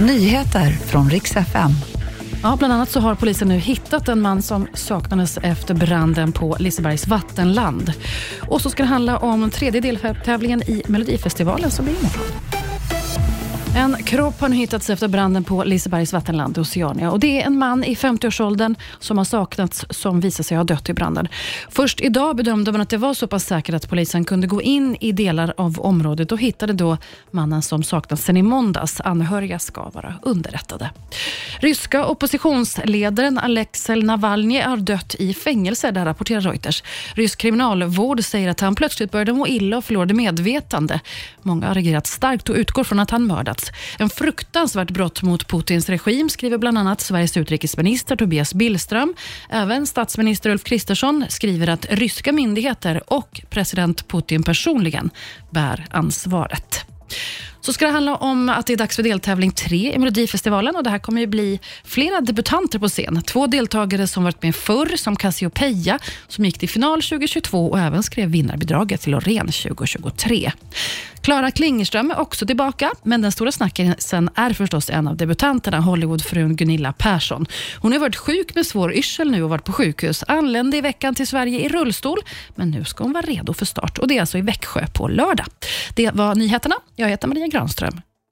Nyheter från riks FM. Ja, bland annat så har polisen nu hittat en man som saknades efter branden på Lisebergs vattenland. Och så ska det handla om tredje deltävlingen i Melodifestivalen som blir imorgon. En kropp har nu hittats efter branden på Lisebergs vattenland i Oceania. Och det är en man i 50-årsåldern som har saknats som visar sig ha dött i branden. Först idag bedömde man att det var så pass säkert att polisen kunde gå in i delar av området och hittade då mannen som saknats sedan i måndags. Anhöriga ska vara underrättade. Ryska oppositionsledaren Alexej Navalny har dött i fängelse, det rapporterar Reuters. Rysk kriminalvård säger att han plötsligt började må illa och förlorade medvetande. Många har reagerat starkt och utgår från att han plats. En fruktansvärt brott mot Putins regim, skriver bland annat Sveriges utrikesminister Tobias Billström. Även statsminister Ulf Kristersson skriver att ryska myndigheter och president Putin personligen bär ansvaret så ska det handla om att det är dags för deltävling tre i Melodifestivalen. Och det här kommer ju bli flera debutanter på scen. Två deltagare som varit med förr, som Cassiopeia, som gick till final 2022 och även skrev vinnarbidraget till Loreen 2023. Klara Klingerström är också tillbaka, men den stora snackisen är förstås en av debutanterna, Hollywoodfrun Gunilla Persson. Hon har varit sjuk med svår yrsel nu och varit på sjukhus. Anlände i veckan till Sverige i rullstol, men nu ska hon vara redo för start. Och Det är alltså i Växjö på lördag. Det var nyheterna. Jag heter Maria Granström.